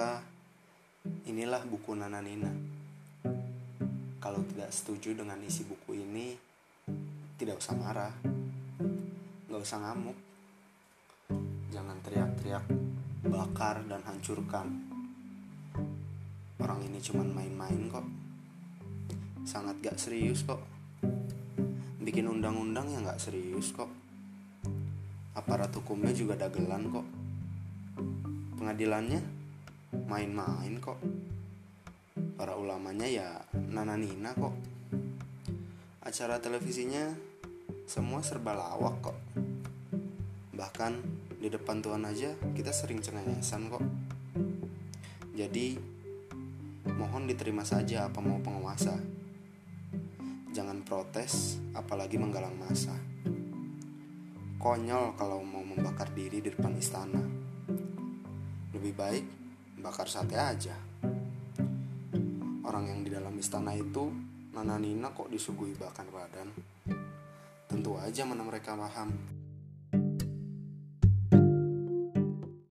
Maka inilah buku Nana Nina. Kalau tidak setuju dengan isi buku ini, tidak usah marah, nggak usah ngamuk, jangan teriak-teriak, bakar dan hancurkan. Orang ini cuma main-main kok, sangat gak serius kok. Bikin undang-undang yang gak serius kok. Aparat hukumnya juga dagelan kok. Pengadilannya main-main kok. Para ulamanya ya Nana Nina kok. Acara televisinya semua serba lawak kok. Bahkan di depan Tuhan aja kita sering cengengesan kok. Jadi mohon diterima saja apa mau penguasa. Jangan protes apalagi menggalang masa. Konyol kalau mau membakar diri di depan istana. Lebih baik bakar sate aja. Orang yang di dalam istana itu Nana Nina kok disuguhi bakar badan. Tentu aja mana mereka paham